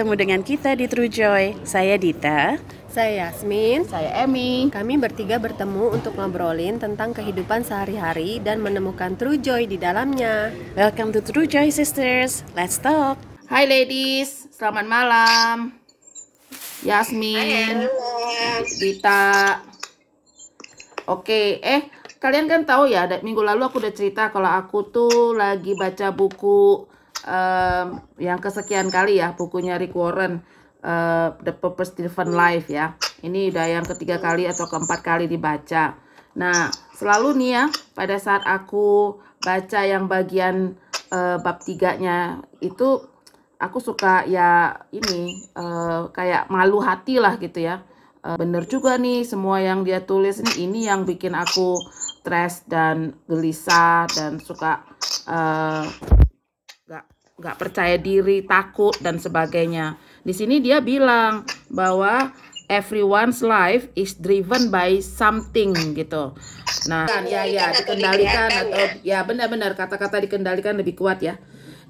Ketemu dengan kita di True Joy. Saya Dita. Saya Yasmin. Saya Emmy. Kami bertiga bertemu untuk ngobrolin tentang kehidupan sehari-hari dan menemukan true joy di dalamnya. Welcome to True Joy Sisters. Let's talk. Hai ladies, selamat malam. Yasmin, Dita. Oke, eh kalian kan tahu ya, minggu lalu aku udah cerita kalau aku tuh lagi baca buku um, yang kesekian kali ya bukunya Rick Warren uh, The Purpose Driven Life ya. Ini udah yang ketiga kali atau keempat kali dibaca. Nah, selalu nih ya pada saat aku baca yang bagian uh, bab tiganya itu aku suka ya ini uh, kayak malu hati lah gitu ya. Uh, bener juga nih semua yang dia tulis nih ini yang bikin aku stres dan gelisah dan suka uh, nggak percaya diri, takut dan sebagainya. Di sini dia bilang bahwa everyone's life is driven by something gitu. Nah, ya ya dikendalikan atau ya benar-benar kata-kata dikendalikan lebih kuat ya.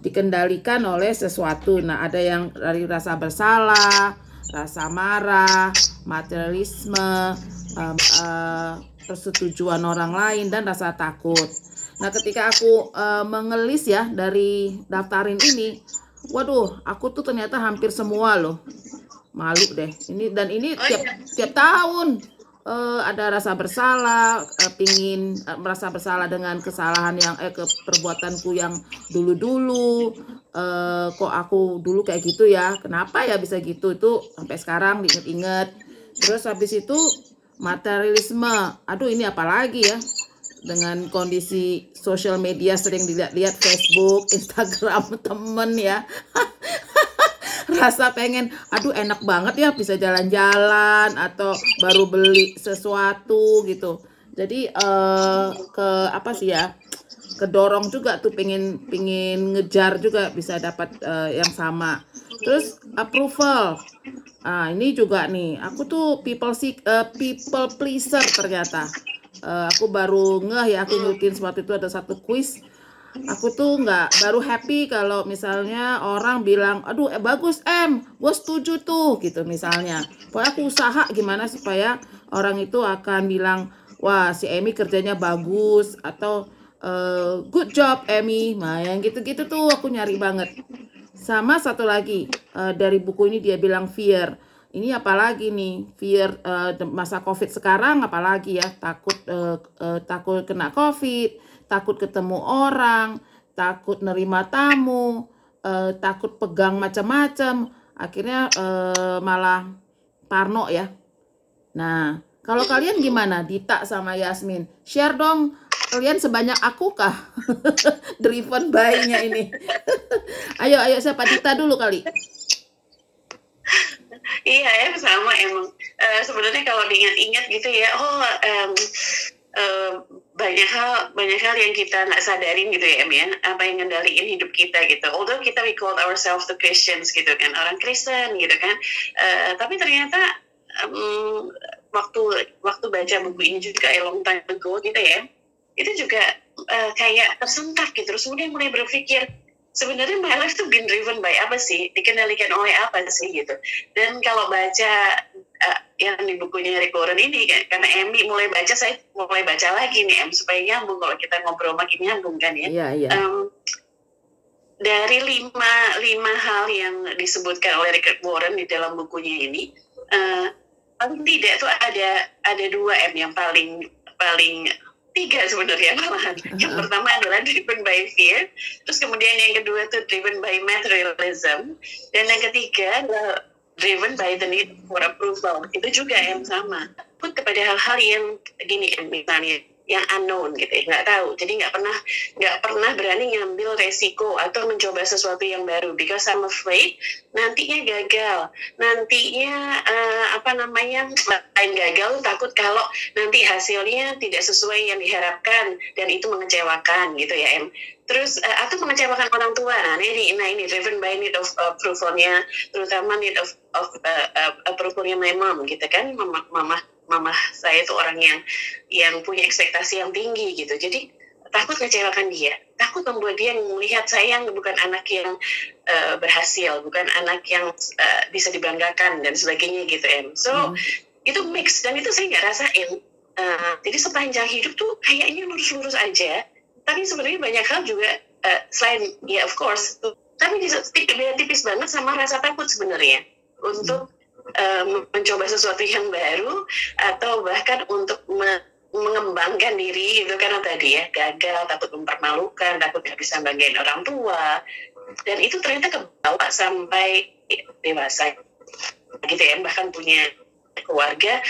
Dikendalikan oleh sesuatu. Nah, ada yang dari rasa bersalah, rasa marah, materialisme, um, uh, persetujuan orang lain dan rasa takut. Nah, ketika aku uh, mengelis ya dari daftarin ini, waduh, aku tuh ternyata hampir semua loh. Malu deh. Ini dan ini oh, tiap iya. tiap tahun uh, ada rasa bersalah, uh, pingin uh, merasa bersalah dengan kesalahan yang eh ke perbuatanku yang dulu-dulu. Uh, kok aku dulu kayak gitu ya? Kenapa ya bisa gitu? Itu sampai sekarang diinget-inget. Terus habis itu materialisme. Aduh, ini apa lagi ya? Dengan kondisi sosial media sering dilihat-lihat Facebook, Instagram temen ya. Rasa pengen, aduh enak banget ya bisa jalan-jalan atau baru beli sesuatu gitu. Jadi uh, ke apa sih ya? Kedorong juga tuh pengen pengen ngejar juga bisa dapat uh, yang sama. Terus approval. Ah, ini juga nih. Aku tuh people seek, uh, people pleaser ternyata uh, aku baru ngeh ya aku ngikutin seperti itu ada satu quiz aku tuh nggak baru happy kalau misalnya orang bilang aduh eh, bagus em gue setuju tuh gitu misalnya. Pokoknya aku usaha gimana supaya orang itu akan bilang wah si Emmy kerjanya bagus atau uh, good job Emmy nah yang gitu-gitu tuh aku nyari banget. Sama satu lagi uh, dari buku ini dia bilang fear ini apalagi nih fear uh, masa covid sekarang apalagi ya takut uh, uh, takut kena covid takut ketemu orang takut nerima tamu uh, takut pegang macam-macam akhirnya uh, malah parno ya. Nah kalau kalian gimana Dita sama Yasmin? Share dong kalian sebanyak aku kah driven by-nya ini? Ayo ayo siapa? Dita dulu kali iya ya sama emang. Uh, sebenarnya kalau diingat-ingat gitu ya oh um, uh, banyak hal banyak hal yang kita nggak sadarin gitu ya em ya. Apa yang ngendaliin hidup kita gitu. Although kita we call ourselves the Christians gitu kan orang Kristen gitu kan. Uh, tapi ternyata um, waktu waktu baca buku ini juga a long time ago gitu ya itu juga uh, kayak tersentak gitu. Terus kemudian mulai berpikir sebenarnya my life tuh been driven by apa sih? Dikendalikan oleh apa sih gitu. Dan kalau baca uh, yang di bukunya Rick Warren ini karena Emmy mulai baca saya mulai baca lagi nih Em supaya nyambung kalau kita ngobrol makin nyambung kan ya. Yeah, yeah. Um, dari lima lima hal yang disebutkan oleh Rick Warren di dalam bukunya ini uh, paling tidak tuh ada ada dua M yang paling paling tiga sebenarnya malahan. Yang pertama adalah driven by fear, terus kemudian yang kedua itu driven by materialism, dan yang ketiga adalah driven by the need for approval. Itu juga yang sama. Put kepada hal-hal yang gini, misalnya yang unknown gitu ya nggak tahu. Jadi nggak pernah nggak pernah berani ngambil resiko atau mencoba sesuatu yang baru. Because I'm afraid nantinya gagal. Nantinya uh, apa namanya lain gagal takut kalau nanti hasilnya tidak sesuai yang diharapkan dan itu mengecewakan gitu ya em. Terus uh, atau mengecewakan orang tua. Nah ini nah ini driven by need of approvalnya terutama need of, of uh, uh, approvalnya my mom gitu kan mama mama mama saya itu orang yang yang punya ekspektasi yang tinggi gitu jadi takut kecewakan dia, takut membuat dia melihat saya bukan anak yang uh, berhasil, bukan anak yang uh, bisa dibanggakan dan sebagainya gitu em. So hmm. itu mix dan itu saya nggak rasain. Uh, jadi sepanjang hidup tuh kayaknya lurus-lurus aja, tapi sebenarnya banyak hal juga uh, selain ya of course, tapi beda tipis banget sama rasa takut sebenarnya untuk um, mencoba sesuatu yang baru atau bahkan untuk me mengembangkan diri itu karena tadi ya gagal takut mempermalukan takut nggak bisa bagian orang tua. Dan itu ternyata kebawa sampai dewasa gitu ya bahkan punya keluarga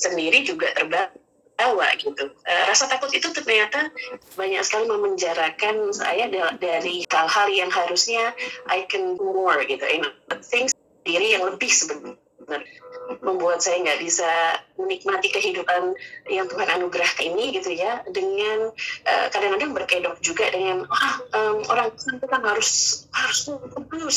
sendiri juga terbawa gitu. Uh, rasa takut itu ternyata banyak sekali memenjarakan saya dari hal-hal yang harusnya I can do more gitu. You know, things diri yang lebih sebenarnya membuat saya nggak bisa menikmati kehidupan yang Tuhan anugerah ini gitu ya dengan uh, kadang-kadang berkedok juga dengan wah um, orang itu kan harus harus harus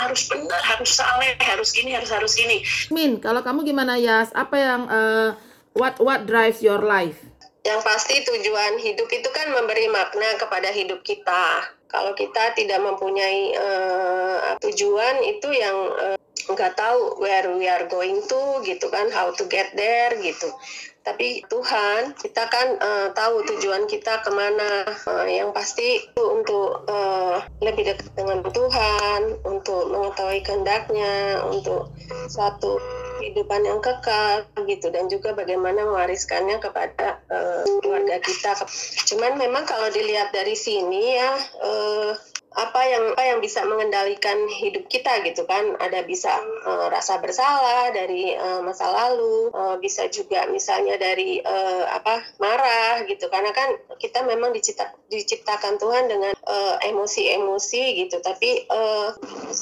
harus benar harus saleh harus ini harus harus ini. Min kalau kamu gimana Yas apa yang uh, what what drives your life? Yang pasti tujuan hidup itu kan memberi makna kepada hidup kita. Kalau kita tidak mempunyai uh, tujuan itu yang uh, nggak tahu where we are going to gitu kan how to get there gitu. Tapi Tuhan kita kan uh, tahu tujuan kita ke mana. Uh, yang pasti itu untuk uh, lebih dekat dengan Tuhan untuk mengetahui kehendaknya untuk satu kehidupan yang kekal gitu dan juga bagaimana mewariskannya kepada uh, keluarga kita. Cuman memang kalau dilihat dari sini ya uh, apa yang apa yang bisa mengendalikan hidup kita gitu kan. Ada bisa uh, rasa bersalah dari uh, masa lalu uh, bisa juga misalnya dari uh, apa marah gitu. Karena kan kita memang dicipta, diciptakan Tuhan dengan emosi-emosi uh, gitu. Tapi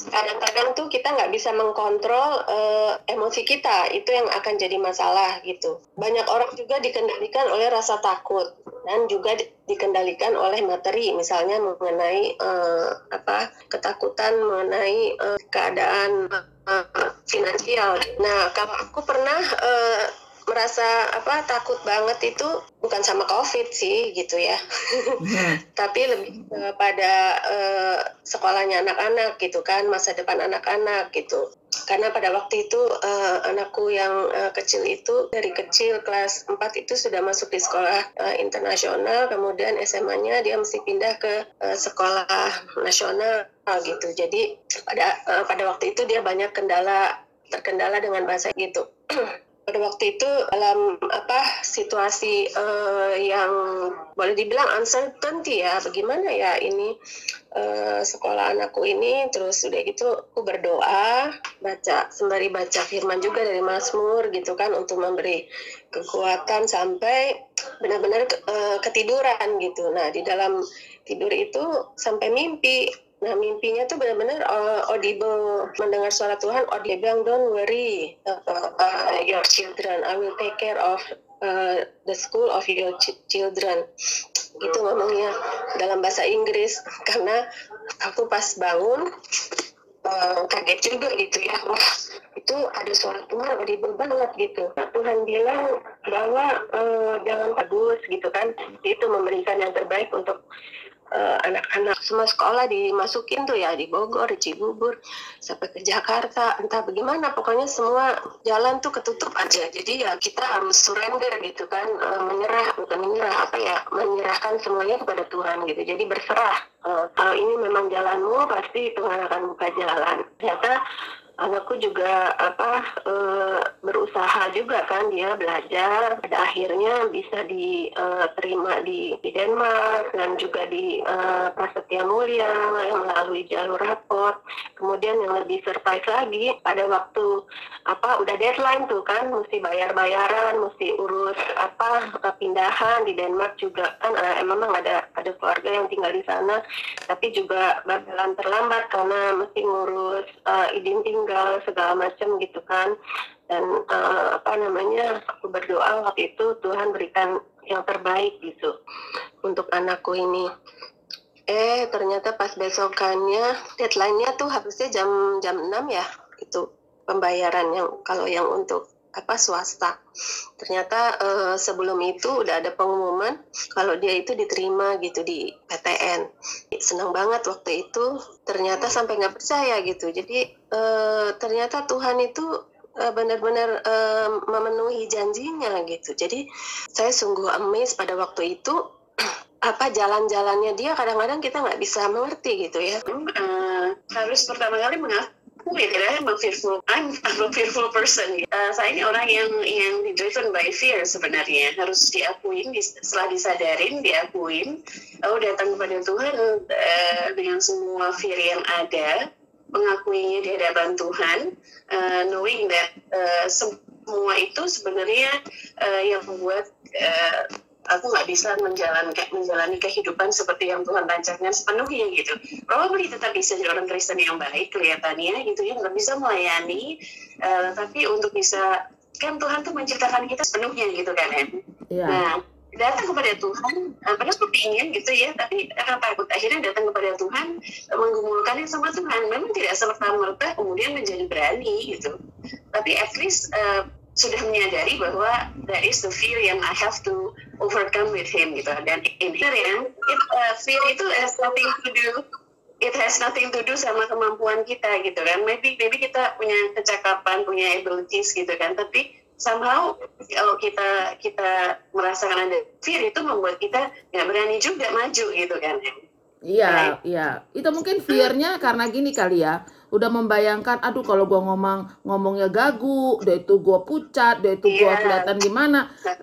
kadang-kadang uh, tuh kita nggak bisa mengkontrol uh, emosi kita. Itu yang akan jadi masalah gitu. Banyak orang juga dikendalikan oleh rasa takut dan juga dikendalikan oleh materi misalnya mengenai uh, apa ketakutan mengenai uh, keadaan uh, finansial. Nah, kalau aku pernah uh, merasa apa takut banget itu bukan sama covid sih gitu ya hmm. tapi lebih pada uh, sekolahnya anak-anak gitu kan masa depan anak-anak gitu karena pada waktu itu uh, anakku yang uh, kecil itu dari kecil kelas 4 itu sudah masuk di sekolah uh, internasional. Kemudian SMA-nya dia mesti pindah ke uh, sekolah nasional gitu. Jadi pada uh, pada waktu itu dia banyak kendala terkendala dengan bahasa gitu pada waktu itu dalam apa situasi uh, yang boleh dibilang uncertainty ya bagaimana ya ini uh, sekolah anakku ini. Terus udah gitu aku berdoa baca sembari baca firman juga dari Mazmur gitu kan untuk memberi kekuatan sampai benar-benar uh, ketiduran gitu. Nah di dalam tidur itu sampai mimpi Nah mimpinya tuh benar-benar uh, audible mendengar suara Tuhan. Oh dia bilang don't worry uh, uh, your children, I will take care of uh, the school of your ch children. Itu ngomongnya dalam bahasa Inggris karena aku pas bangun uh, kaget juga gitu ya. Wah itu ada suara Tuhan audible banget gitu. Tuhan bilang bahwa uh, jangan bagus gitu kan. Itu memberikan yang terbaik untuk anak-anak uh, semua sekolah dimasukin tuh ya di Bogor, di Cibubur, sampai ke Jakarta, entah bagaimana pokoknya semua jalan tuh ketutup aja. Jadi ya kita harus surrender gitu kan, uh, menyerah bukan menyerah apa ya, menyerahkan semuanya kepada Tuhan gitu. Jadi berserah. Uh, kalau ini memang jalanmu pasti Tuhan akan buka jalan. Ternyata anakku juga apa e, berusaha juga kan dia belajar. Pada akhirnya bisa diterima di, di Denmark dan juga di e, Prasetya Mulia yang melalui jalur raport. Kemudian yang lebih surprise lagi pada waktu apa udah deadline tuh kan mesti bayar bayaran mesti urus apa pindahan di Denmark juga kan. E, memang ada ada keluarga yang tinggal di sana tapi juga bakalan terlambat karena mesti ngurus uh, izin tinggal segala macam gitu kan. Dan uh, apa namanya aku berdoa waktu itu Tuhan berikan yang terbaik gitu untuk anakku ini. Eh ternyata pas besokannya deadline-nya tuh harusnya jam jam 6 ya itu pembayaran yang kalau yang untuk apa swasta. Ternyata eh, sebelum itu udah ada pengumuman kalau dia itu diterima gitu di PTN. Senang banget waktu itu. Ternyata sampai nggak percaya gitu. Jadi eh, ternyata Tuhan itu eh, benar-benar eh, memenuhi janjinya gitu. Jadi saya sungguh amazed pada waktu itu apa jalan-jalannya dia kadang-kadang kita nggak bisa mengerti gitu ya. Eh, harus pertama kali mengakui ya I'm a fearful I'm, I'm a fearful person. Eh, saya ini orang yang yang driven by fear sebenarnya. Harus diakuin dis- setelah disadarin diakuin. Lalu datang kepada Tuhan eh, dengan semua fear yang ada mengakuinya di hadapan Tuhan eh, knowing that eh, semua itu sebenarnya eh, yang membuat eh, aku nggak bisa menjalankan menjalani kehidupan seperti yang Tuhan rancangkan sepenuhnya gitu. Probably tetap bisa jadi orang Kristen yang baik kelihatannya gitu ya, nggak bisa melayani, eh, tapi untuk bisa kan Tuhan tuh menciptakan kita sepenuhnya gitu kan em. Iya. Nah datang kepada Tuhan, eh, padahal kepingin gitu ya, tapi karena takut akhirnya datang kepada Tuhan, eh, menggumulkannya sama Tuhan. Memang tidak serta merta kemudian menjadi berani gitu, tapi at least eh, sudah menyadari bahwa that is the fear yang I have to overcome with him gitu. Dan in here yang it, uh, fear itu has nothing to do it has nothing to do sama kemampuan kita gitu kan. Maybe maybe kita punya kecakapan, punya abilities gitu kan, tapi somehow kalau kita kita merasakan ada fear itu membuat kita nggak berani juga maju gitu kan. Iya, iya. Itu mungkin fear-nya karena gini kali ya. Udah membayangkan, aduh kalau gua ngomong ngomongnya gagu, udah itu gua pucat, udah itu gua Iya. kelihatan gimana.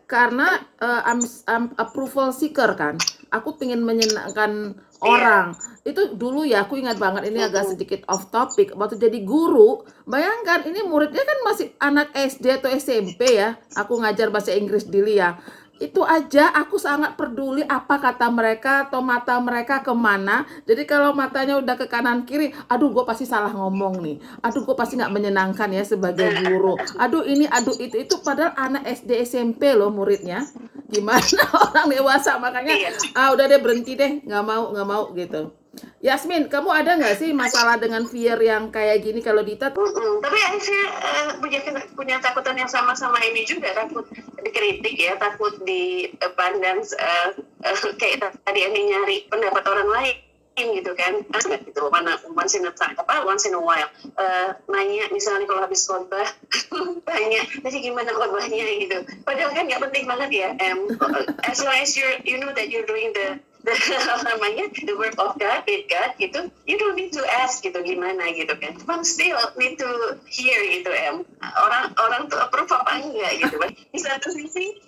Karena eh, I'm, I'm approval seeker kan. Aku pengen menyenangkan orang. Itu dulu ya, aku ingat banget ini agak sedikit off topic. Waktu jadi guru, bayangkan ini muridnya kan masih anak SD atau SMP ya. Aku ngajar bahasa Inggris dulu ya itu aja aku sangat peduli apa kata mereka atau mata mereka ke mana. Jadi kalau matanya udah ke kanan kiri aduh gue pasti salah ngomong nih. Aduh gue pasti nggak menyenangkan ya sebagai guru. Aduh ini aduh itu itu padahal anak SD SMP loh muridnya. Gimana orang dewasa makanya Iya. ah udah deh berhenti deh nggak mau nggak mau gitu Yasmin kamu ada nggak sih masalah dengan fear yang kayak gini kalau Dita Mm-mm. Tapi saya eh, punya punya takutan yang sama-sama ini juga takut dikritik ya, takut dipandang eh, eh, kayak tadi ini nyari pendapat orang lain gitu kan. Gitu mana once in a time apa once in a while. Eh, nanya misalnya kalau habis khotbah tanya tadi gimana khotbahnya? gitu. Padahal kan nggak penting banget ya em. As long as you you know that you're doing the the namanya the word of God with God gitu. You don't need to ask gitu gimana gitu kan. But still need to hear gitu em. Orang orang tuh approve apa enggak gitu kan. Di satu sisi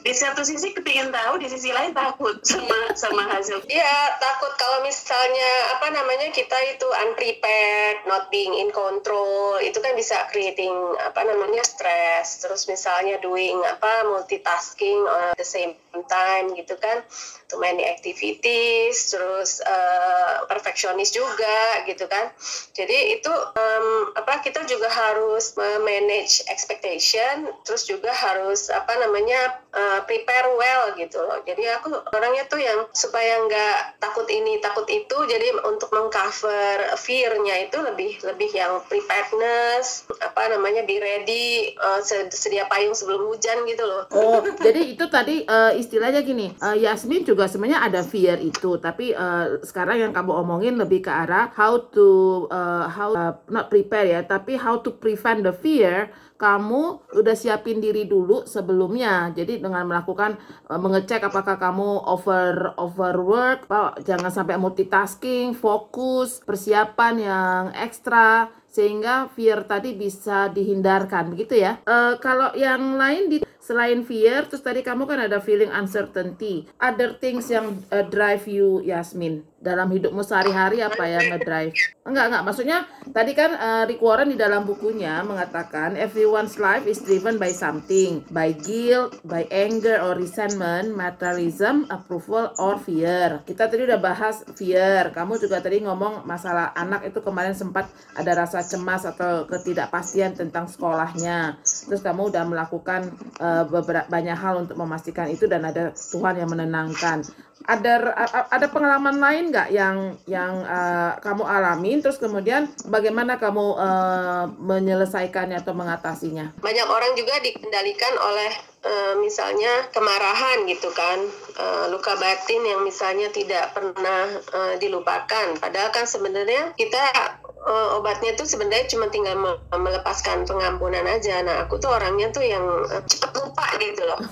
di satu sisi kepingin tahu di sisi lain takut sama sama hasil Iya, takut kalau misalnya apa namanya kita itu unprepared, not being in control, itu kan bisa creating apa namanya stress. Terus misalnya doing apa multitasking at the same time gitu kan, too many activities, terus uh, perfectionist juga gitu kan. Jadi itu em, apa kita juga harus manage expectation, terus juga harus apa namanya uh, prepare well gitu loh. Jadi aku orangnya tuh yang supaya nggak takut ini takut itu, jadi untuk mengcover fear-nya itu lebih lebih yang preparedness, apa namanya be ready, uh, sed- sedia payung sebelum hujan gitu loh. Oh, jadi itu tadi eh, istilahnya gini, eh, Yasmin juga sebenarnya ada fear itu, tapi eh, sekarang yang kamu omongin lebih ke arah how to eh, how eh, not prepare ya, tapi how to prevent the fear. Kamu udah siapin diri dulu sebelumnya. Jadi dengan melakukan eh, mengecek apakah kamu over overwork, jangan sampai multitasking, fokus, persiapan yang ekstra sehingga fear tadi bisa dihindarkan begitu ya. Eh, kalau yang lain di selain fear, terus tadi kamu kan ada feeling uncertainty. Other things yang eh, drive you, Yasmin, dalam hidupmu sehari-hari apa yang ngedrive? Enggak, enggak. Maksudnya tadi kan eh, Rick Warren di dalam bukunya mengatakan everyone's life is driven by something, by guilt, by anger or resentment, materialism, approval or fear. Kita tadi udah bahas fear. Kamu juga tadi ngomong masalah anak itu kemarin sempat ada rasa cemas atau ketidakpastian tentang sekolahnya. Terus kamu udah melakukan eh, beberapa banyak hal untuk memastikan itu dan ada Tuhan yang menenangkan. Ada ada pengalaman lain nggak yang yang eh, kamu alamin terus kemudian bagaimana kamu eh, menyelesaikannya atau mengatasinya? banyak orang juga dikendalikan oleh eh, misalnya kemarahan gitu kan. Eh, luka batin yang misalnya tidak pernah eh, dilupakan. Padahal kan sebenarnya kita eh, obatnya tuh sebenarnya cuma tinggal me- melepaskan pengampunan aja. Nah aku tuh orangnya tuh yang eh, cepat lupa gitu loh.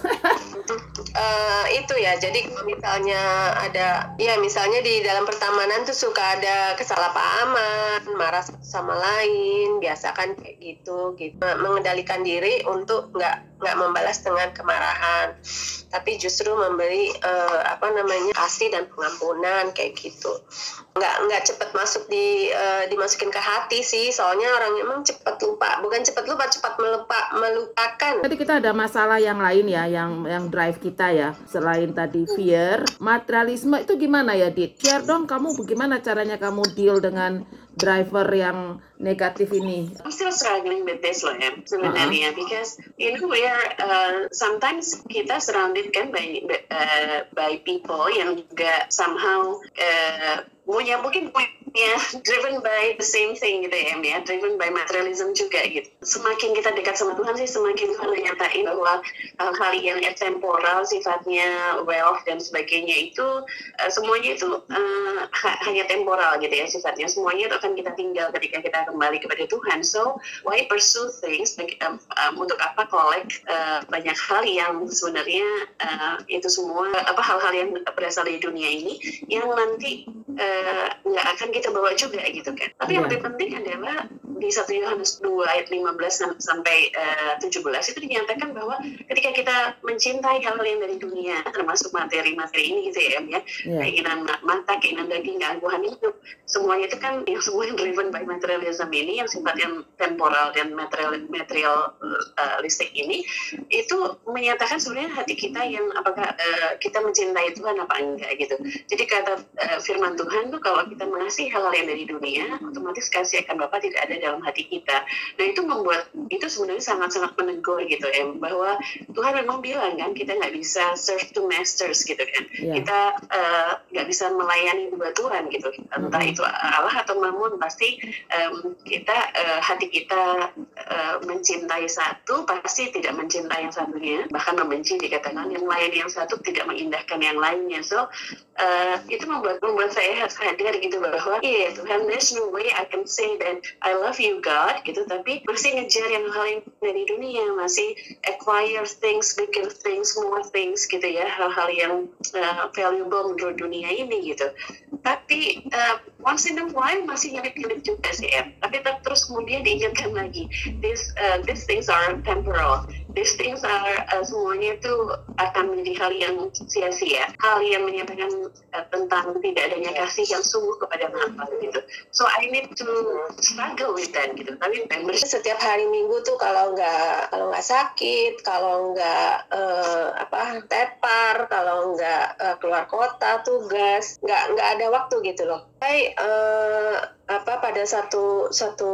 Eh, itu ya. Jadi misalnya ada ya misalnya di dalam pertemanan tuh suka ada kesalahpahaman marah satu sama lain biasa kan kayak gitu gitu. Mengendalikan diri untuk nggak nggak membalas dengan kemarahan. Tapi justru memberi eh, apa namanya kasih dan pengampunan kayak gitu. Nggak nggak cepat masuk di eh, dimasukin ke hati sih soalnya orang emang cepat lupa. Bukan cepat lupa cepat melupa melupakan. Tadi kita ada masalah yang lain ya, yang yang drive kita ya, selain tadi fear, materialisme itu gimana ya, Dit? Share dong kamu bagaimana caranya kamu deal dengan driver yang negatif ini? I'm still struggling with this loh em sebenarnya. Because you know we are uh, sometimes kita surrounded kan by uh, by people yang juga somehow uh, punya mungkin punya driven by the same thing gitu ya ya. Driven by materialism juga gitu. Semakin kita dekat sama Tuhan sih semakin Tuhan menyatain bahwa hal-hal yang temporal sifatnya wealth dan sebagainya itu uh, semuanya itu uh, ha- hanya temporal gitu ya sifatnya. Semuanya itu akan kita tinggal ketika kita kembali kepada Tuhan. So why pursue things um, um, untuk apa? Collect uh, banyak hal yang sebenarnya uh, itu semua apa hal-hal yang berasal dari dunia ini yang nanti uh, nggak akan kita bawa juga gitu kan tapi yang Iya. lebih penting adalah di 1 Yohanes 2 ayat 15 sam- sampai uh, 17 itu dinyatakan bahwa ketika kita mencintai hal-hal yang dari dunia termasuk materi-materi ini gitu ya ya Ya. keinginan ma- mata, keinginan daging, keangkuhan hidup, semuanya itu kan yang semua yang driven by materialism ini, yang sifatnya temporal dan material materialistik ini, itu menyatakan sebenarnya hati kita yang apakah eh, kita mencintai Tuhan apa enggak gitu. Jadi kata eh, firman Tuhan tuh kalau kita mengasihi hal-hal yang dari dunia, otomatis kasih akan Bapa tidak ada dalam hati kita. Nah itu membuat itu sebenarnya sangat-sangat menegur gitu ya, bahwa Tuhan memang bilang kan kita nggak bisa serve two masters gitu kan. Ya. kita eh, nggak bisa melayani dua Tuhan gitu. Entah itu Allah atau Mamun pasti em, kita eh, hati kita eh, mencintai satu pasti tidak mencintai yang satunya. Bahkan membenci dikatakan yang lain yang satu tidak mengindahkan yang lainnya. So eh, itu membuat membuat saya sadar gitu bahwa iya Tuhan there's no way I can say that I love you God gitu tapi masih ngejar yang hal yang dari dunia masih acquire things bigger things more things gitu ya hal-hal yang uh, valuable menurut dunia ini gitu. Tapi uh, once in a while masih nyelip-nyelip juga sih em. Tapi ter- terus kemudian diingatkan lagi this uh, these things are temporal these things are uh, semuanya itu akan menjadi hal yang sia-sia hal yang menyatakan uh, tentang tidak adanya kasih yang sungguh kepada Bapa gitu. So I need to struggle with that gitu. Tapi member setiap hari minggu tuh kalau nggak kalau nggak sakit kalau nggak eh, apa tepar kalau nggak eh, keluar kota tugas nggak nggak ada waktu gitu loh. Hai, eh, apa pada satu satu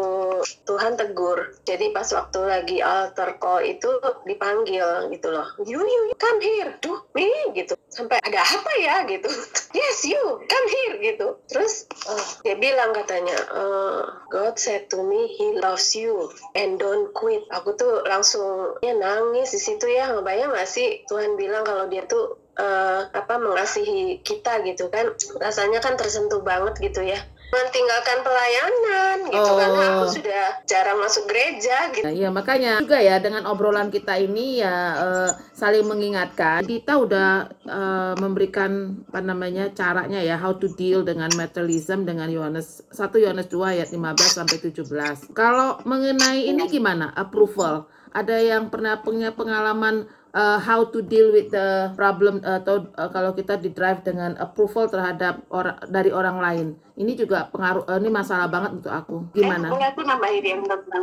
Tuhan tegur. Jadi pas waktu lagi altar call itu dipanggil gitu loh. You you you, come here. Tuh me gitu. Sampai ada apa ya gitu. Yes you come here gitu. Terus oh, dia bilang katanya eh, God said to me he loves you and don't quit. Aku tuh langsung ya nangis di situ ya. Ngebayang gak sih Tuhan bilang kalau dia tuh eh, apa mengasihi kita gitu kan? Rasanya kan tersentuh banget gitu ya mentinggalkan pelayanan gitu Oh. karena aku sudah jarang masuk gereja gitu Nah, iya makanya juga ya dengan obrolan kita ini ya eh, saling mengingatkan. Kita udah eh, memberikan apa namanya caranya ya how to deal dengan materialism dengan Yohanes 1 Yohanes 2 ayat 15 sampai 17. Kalau mengenai ini gimana? Approval. Ada yang pernah punya pengalaman eh, how to deal with the problem atau eh, kalau kita di drive dengan approval terhadap orang dari orang lain. Ini juga pengaruh eh, ini masalah banget untuk aku. Gimana? Eh, aku nambahin yang tentang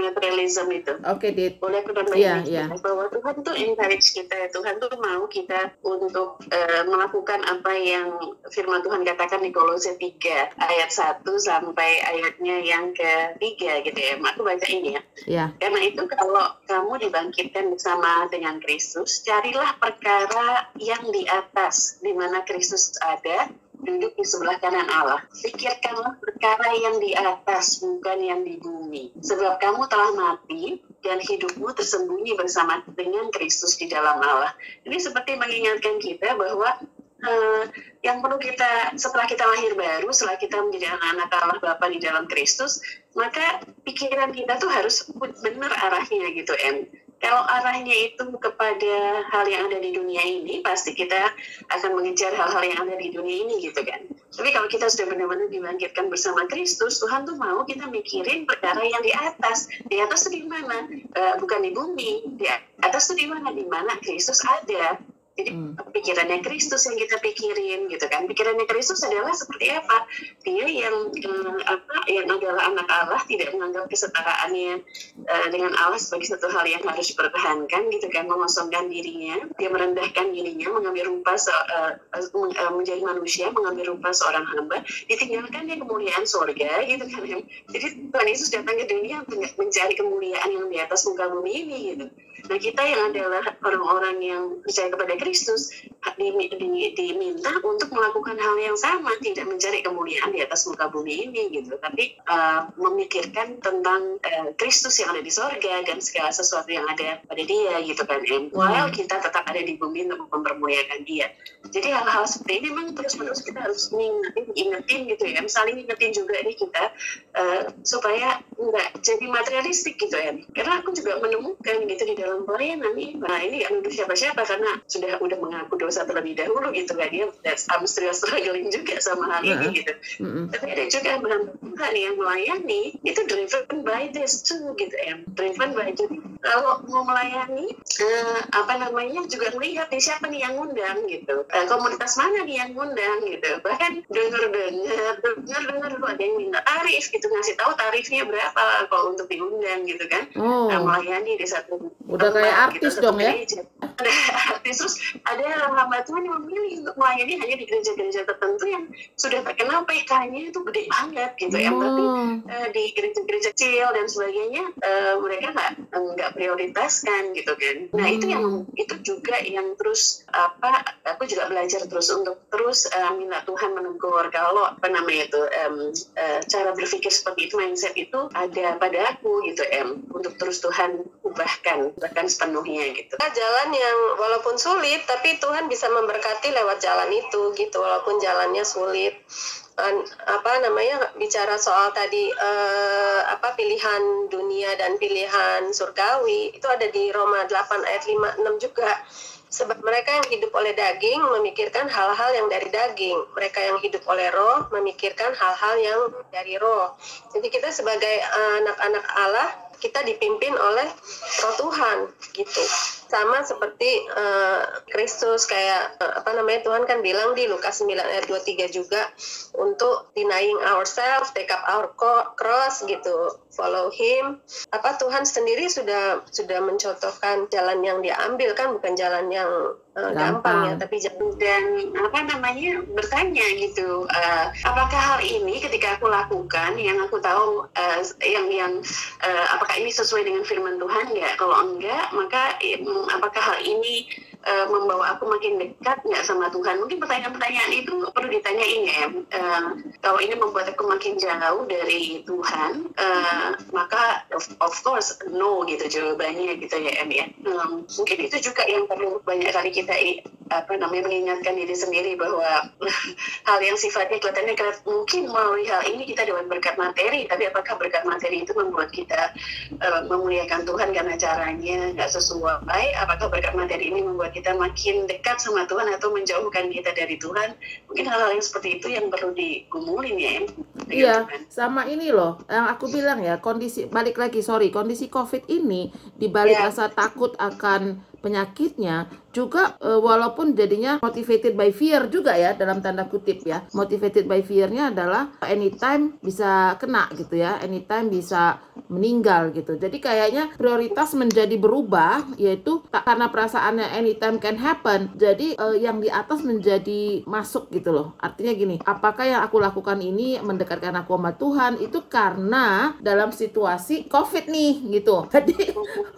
materialism itu. Oke, Dit. Boleh aku nambahin Iya, dikit iya. ya? bahwa Tuhan tuh encourage kita, Tuhan tuh mau kita untuk eh, melakukan apa yang firman Tuhan katakan di Kolose 3 ayat 1 sampai ayatnya yang ketiga gitu ya. Aku baca ini ya. Ya. Karena itu kalau kamu dibangkitkan bersama dengan Kristus, carilah perkara yang di atas, di mana Kristus ada, duduk di sebelah kanan Allah. Pikirkanlah perkara yang di atas, bukan yang di bumi. Sebab kamu telah mati, dan hidupmu tersembunyi bersama dengan Kristus di dalam Allah. Ini seperti mengingatkan kita bahwa eh, yang perlu kita setelah kita lahir baru, setelah kita menjadi anak-anak Allah Bapa di dalam Kristus, maka pikiran kita tuh harus benar arahnya gitu, Em. Kalau arahnya itu kepada hal yang ada di dunia ini, pasti kita akan mengejar hal-hal yang ada di dunia ini gitu kan. Tapi kalau kita sudah benar-benar dibangkitkan bersama Kristus, Tuhan tuh mau kita mikirin perkara yang di atas. Di atas tuh di mana? Eh, bukan di bumi. Di atas tuh di mana? Di mana Kristus ada. Jadi Hmm. pikirannya Kristus yang kita pikirin gitu kan. Pikirannya Kristus adalah seperti apa? Dia yang eh, apa? Yang adalah anak Allah, tidak menganggap kesetaraannya eh, dengan Allah sebagai satu hal yang harus dipertahankan gitu kan, mengosongkan dirinya, dia merendahkan dirinya, mengambil rupa se- meng- eh, menjadi manusia, mengambil rupa seorang hamba, ditinggalkan dia kemuliaan sorga gitu kan. Jadi Tuhan Yesus datang ke dunia mencari kemuliaan yang di atas muka bumi ini gitu. Nah kita yang adalah orang-orang yang percaya kepada Kristus di- diminta untuk melakukan hal yang sama, tidak mencari kemuliaan di atas muka bumi ini gitu, tapi uh, memikirkan tentang uh, Kristus yang ada di sorga dan segala sesuatu yang ada pada dia gitu kan, Em. While kita tetap ada di bumi untuk mempermuliakan dia. Jadi hal-hal seperti ini memang terus-menerus kita harus ngingetin, ingetin gitu ya, saling ingetin juga ini kita uh, supaya nggak jadi materialistik gitu ya. Karena aku juga menemukan gitu di dalam pelayanan ini, nah ini nggak nuduh siapa-siapa karena sudah udah mengaku dosa terlebih dahulu gitu kan dia I'm still struggling juga sama hal ini gitu. Mm-mm. Tapi ada juga hamba yang melayani itu driven by this too gitu ya. Driven by jadi kalau mau melayani eh, apa namanya juga melihat nih siapa nih yang ngundang gitu. Eh, komunitas mana nih yang ngundang gitu. Bahkan dengar-dengar dengar-dengar lu ada yang minta tarif gitu ngasih tahu tarifnya berapa kalau untuk diundang gitu kan. Oh, Nah, melayani di satu Udah kayak tempat artis satu dong ya? Ada artis terus ada hamba Tuhan yang memilih untuk melayani hanya di gereja-gereja tertentu yang sudah terkenal PK-nya itu gede banget gitu ya. Tapi oh, eh, di gereja-gereja kecil dan sebagainya eh, mereka nggak nggak prioritaskan gitu kan. Nah itu yang itu juga yang terus apa aku juga belajar terus untuk terus eh, minta Tuhan menegur kalau apa namanya itu em, eh, cara berpikir seperti itu mindset itu ada pada aku gitu em untuk terus Tuhan ubahkan bahkan sepenuhnya gitu. Nah, jalan yang walaupun sulit tapi Tuhan bisa memberkati lewat jalan itu gitu walaupun jalannya sulit. Apa namanya bicara soal tadi eh, apa pilihan dunia dan pilihan surgawi itu ada di Roma 8 ayat 5 6 juga. Sebab mereka yang hidup oleh daging memikirkan hal-hal yang dari daging. Mereka yang hidup oleh roh memikirkan hal-hal yang dari roh. Jadi kita sebagai eh, anak-anak Allah kita dipimpin oleh roh Tuhan gitu sama seperti eh, Kristus kayak eh, apa namanya Tuhan kan bilang di Lukas 9 ayat 23 juga untuk denying ourselves take up our cross gitu follow him apa Tuhan sendiri sudah sudah mencontohkan jalan yang diambil kan bukan jalan yang eh, gampang. ya tapi jalan dan apa namanya bertanya gitu eh, apakah hal ini ketika aku lakukan yang aku tahu eh, yang yang eh, apakah ini sesuai dengan firman Tuhan nggak kalau enggak maka em, apakah hal ini eh, membawa aku makin dekat nggak sama Tuhan. Mungkin pertanyaan-pertanyaan itu perlu ditanyain ya. Eh, kalau ini membuat aku makin jauh dari Tuhan eh, maka of, of course no gitu jawabannya gitu ya Em ya. Hmm, mungkin itu juga yang perlu banyak kali kita apa namanya mengingatkan diri sendiri bahwa hal yang sifatnya kelihatannya kelihat- mungkin melalui hal ini kita dapat berkat materi tapi apakah berkat materi itu membuat kita eh, memuliakan Tuhan karena caranya nggak sesuai? Apakah berkat materi ini membuat kita makin dekat sama Tuhan atau menjauhkan kita dari Tuhan mungkin hal-hal yang seperti itu yang perlu digumulin ya Em, dengan Iya, Tuhan. sama ini loh, yang aku bilang ya, kondisi balik lagi, sorry, kondisi COVID ini dibalik Iya. rasa takut akan penyakitnya juga eh, walaupun jadinya motivated by fear juga ya dalam tanda kutip ya. Motivated by fear-nya adalah anytime bisa kena gitu ya, anytime bisa meninggal gitu. Jadi kayaknya prioritas menjadi berubah yaitu tak karena perasaannya anytime can happen. Jadi eh, yang di atas menjadi masuk gitu loh. Artinya gini, apakah yang aku lakukan ini mendekatkan aku sama Tuhan itu karena dalam situasi COVID nih gitu. Jadi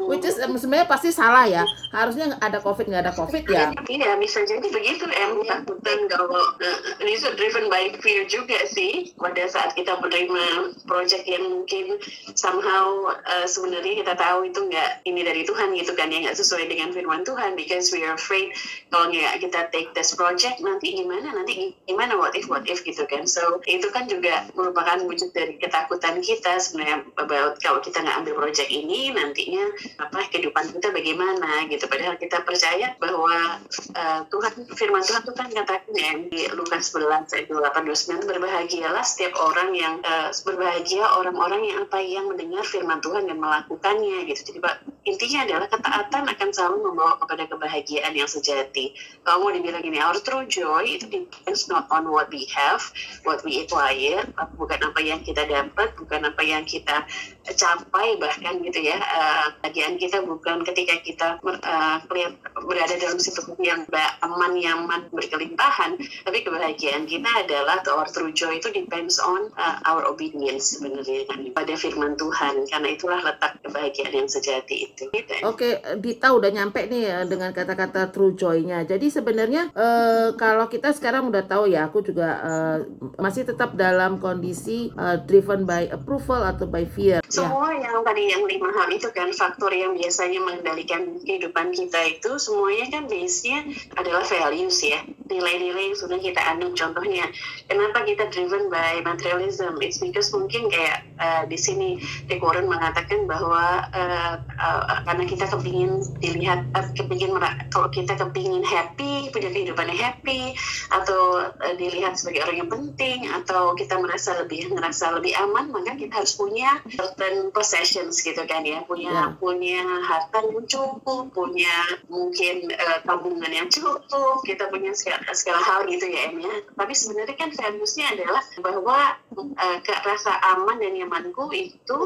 which is sebenarnya pasti salah ya. Harusnya ada COVID nggak ada COVID ya. Iya, bisa jadi begitu em. Takutan kalau uh, driven by fear juga sih. Pada saat kita menerima project yang mungkin somehow uh, sebenarnya kita tahu itu nggak ini dari Tuhan gitu kan ya nggak sesuai dengan firman Tuhan. Because we are afraid kalau nggak kita take this project nanti gimana nanti gimana what if what if gitu kan. So itu kan juga merupakan wujud dari ketakutan kita sebenarnya about kalau kita nggak ambil project ini nantinya apa kehidupan kita bagaimana gitu padahal kita percaya bahwa uh, Tuhan firman Tuhan itu kan katakan ya di Lukas 11 ayat 28 29 berbahagialah setiap orang yang uh, berbahagia orang-orang yang apa yang mendengar firman Tuhan dan melakukannya. Gitu. Jadi Pak intinya adalah ketaatan akan selalu membawa kepada kebahagiaan yang sejati. Kalau mau dibilang ini our true joy itu depends not on what we have what we acquire bukan apa yang kita dapat bukan apa yang kita capai bahkan gitu ya uh, bagian kita bukan ketika kita uh, kelihat- berada dalam situasi yang aman nyaman berkelimpahan tapi kebahagiaan kita adalah our true joy itu depends on uh, our obedience sebenarnya kan pada firman Tuhan karena itulah letak kebahagiaan yang sejati itu gitu. Oke, Dita udah nyampe nih eh, dengan kata-kata true joy-nya. Jadi sebenarnya eh, kalau kita sekarang udah tahu ya, aku juga eh, masih tetap dalam kondisi eh, driven by approval atau by fear. Ya. Semua yang tadi yang lima hal itu kan faktor yang biasanya mengendalikan kehidupan kita itu semuanya kan base-nya adalah values ya nilai-nilai yang sudah kita anut contohnya kenapa kita driven by materialism? It's because mungkin kayak uh, di sini Rick Warren mengatakan bahwa uh, uh, karena kita kepingin dilihat uh, kepingin kalau kita kepingin happy punya kehidupan yang happy atau uh, dilihat sebagai orang yang penting atau kita merasa lebih ngerasa lebih aman maka kita harus punya certain possessions gitu kan ya punya Ya. punya harta yang cukup punya mungkin eh, tabungan yang cukup kita punya segala, segala hal gitu ya Em ya tapi sebenarnya kan valuesnya adalah bahwa eh, ke rasa aman dan nyamanku itu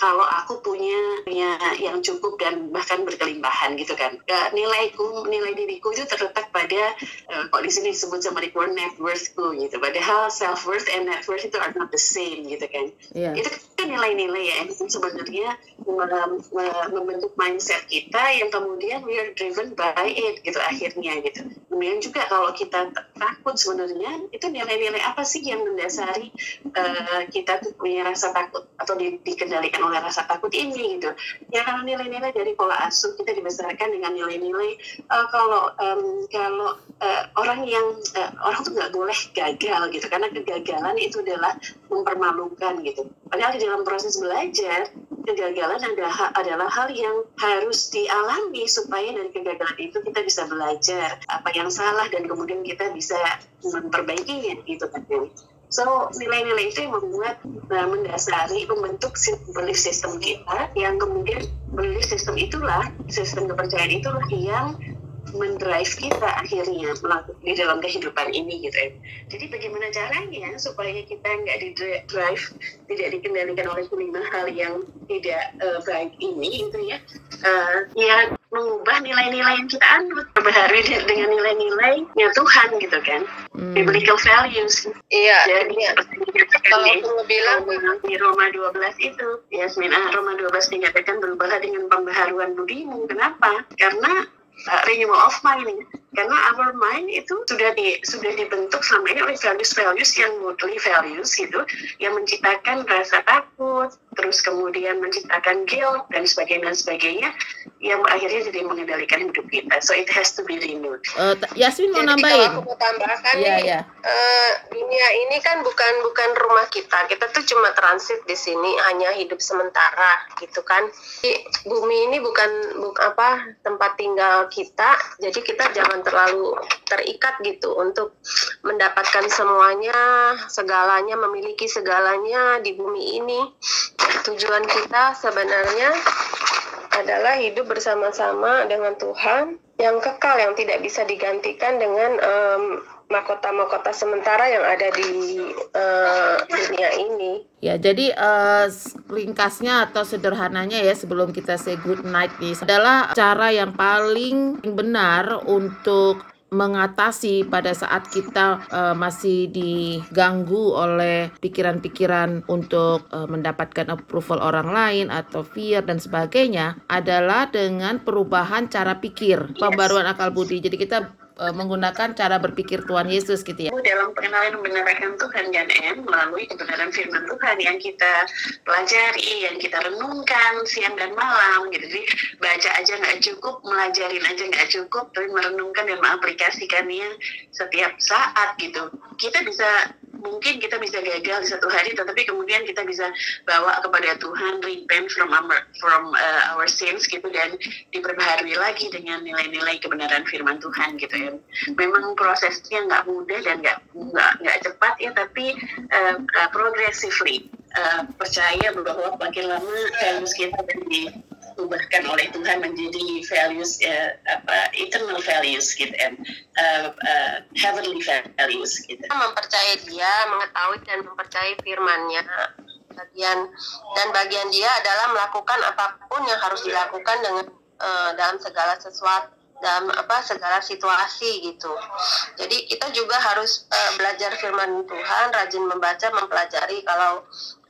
kalau aku punya punya yang cukup dan bahkan berkelimpahan gitu kan. Ya, nilaiku nilai diriku itu terletak pada eh, kok di sini disebut sama Warren net worthku gitu. Padahal self worth and net worth itu are not the same gitu kan. Iya. itu kan nilai-nilai ya. Yang sebenarnya mem- mem- membentuk mindset kita yang kemudian we are driven by it gitu akhirnya gitu. Kemudian juga kalau kita takut sebenarnya itu nilai-nilai apa sih yang mendasari eh, kita tuh punya rasa takut atau di- dikendalikan oleh rasa takut ini gitu. Ya karena nilai-nilai dari pola asuh kita dibesarkan dengan nilai-nilai eh, kalau em, kalau eh, orang yang eh, orang tuh nggak boleh gagal gitu. Karena kegagalan itu adalah mempermalukan gitu. Padahal di dalam proses belajar kegagalan adalah adalah hal yang harus dialami supaya dari kegagalan itu kita bisa belajar apa yang salah dan kemudian kita bisa memperbaikinya gitu kan. So nilai-nilai itu yang membuat uh, mendasari membentuk belief system kita yang kemudian belief system itulah sistem kepercayaan itulah yang mendrive kita akhirnya di dalam kehidupan ini gitu ya. Jadi bagaimana caranya supaya kita nggak di drive, tidak dikendalikan oleh kelima hal yang tidak eh, baik ini gitu ya. Eh, ya mengubah nilai-nilai yang kita anut berbaharui de- dengan nilai-nilainya Tuhan gitu kan. Hmm. Biblical values. Iya, Jadi iya. seperti Kalau aku bilang di Roma 12 itu, Yasmin, ah, Roma 12 dikatakan berubahlah dengan pembaharuan budimu. Kenapa? Karena uh, renewal of mind. Karena our mind itu sudah di, sudah dibentuk selama ini oleh values-values yang worldly values gitu, yang menciptakan rasa takut, terus kemudian menciptakan guilt dan sebagainya dan sebagainya, yang akhirnya jadi mengendalikan hidup kita. So it has to be renewed. Eh, Ta- Yasmin mau Jadi kalau nambahin? aku mau tambahkan Iya, nih, iya. eh, dunia ini kan bukan bukan rumah kita. Kita tuh cuma transit di sini, hanya hidup sementara, gitu kan. Di bumi ini bukan buk, apa tempat tinggal kita, jadi kita jangan terlalu terikat gitu untuk mendapatkan semuanya, segalanya, memiliki segalanya di bumi ini. Tujuan kita sebenarnya adalah hidup bersama-sama dengan Tuhan yang kekal yang tidak bisa digantikan dengan em, mahkota-mahkota sementara yang ada di eh, dunia ini. Ya, jadi s- ringkasnya atau sederhananya ya sebelum kita say good night nih adalah cara yang paling benar untuk mengatasi pada saat kita eh, masih diganggu oleh pikiran-pikiran untuk eh, mendapatkan approval orang lain atau fear dan sebagainya adalah dengan perubahan cara pikir, pembaruan akal budi. Jadi kita eh, menggunakan cara berpikir Tuhan Yesus gitu ya. dalam pengenalan membenarkan Tuhan dan M melalui kebenaran firman Tuhan yang kita pelajari, yang kita renungkan siang dan malam gitu. Jadi baca aja nggak cukup, melajarin aja nggak cukup, tapi merenungkan dan mengaplikasikannya setiap saat gitu. Kita bisa mungkin kita bisa gagal di satu hari, tetapi kemudian kita bisa bawa kepada Tuhan, repent from our, from uh, our sins gitu dan diperbaharui lagi dengan nilai-nilai kebenaran firman Tuhan gitu ya. Memang prosesnya nggak mudah dan nggak nggak nggak cepat ya, tapi uh, uh, progressively uh, percaya bahwa makin lama values kita akan diubahkan oleh Tuhan menjadi values uh, apa eternal values gitu and uh, uh, heavenly values gitu. Kita mempercayai dia, mengetahui dan mempercayai firman-Nya. Bagian dan bagian dia adalah melakukan apa pun yang harus dilakukan dengan eh, dalam segala sesuatu dalam apa segala situasi gitu. Jadi kita juga harus eh, belajar firman Tuhan, rajin membaca, mempelajari. Kalau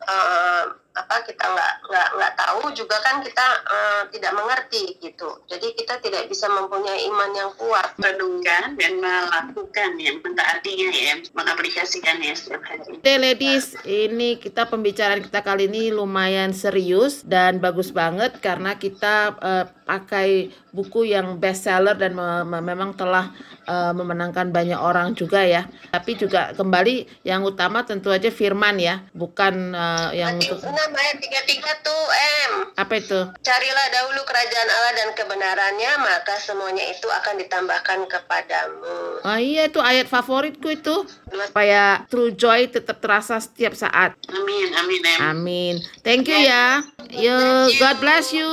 eh, apa kita nggak nggak nggak tahu juga kan kita eh, tidak mengerti gitu. Jadi kita tidak bisa mempunyai iman yang kuat. renungkan dan melakukan yang mentaatinya ya, mengaplikasikannya setiap hari. Oke ladies, ini kita pembicaraan kita kali ini lumayan serius dan bagus banget karena kita eh, pakai buku yang bestseller dan me- me- memang telah eh, memenangkan banyak orang juga ya. Tapi juga kembali yang utama tentu aja firman ya, bukan eh, yang Matius untuk 6 ayat 33 tuh M. apa itu? Carilah dahulu kerajaan Allah dan kebenarannya, maka semuanya itu akan ditambahkan kepadamu. Oh iya itu ayat favoritku itu supaya true joy tetap terasa setiap saat. Amin, amin, amin. Amin. Thank you ya. Yo, God bless you.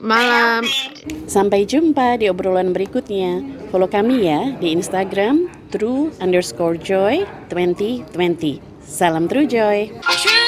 Malam. Sampai jumpa di obrolan berikutnya. Follow kami ya di Instagram true underscore joy 2020. Salam True Joy. True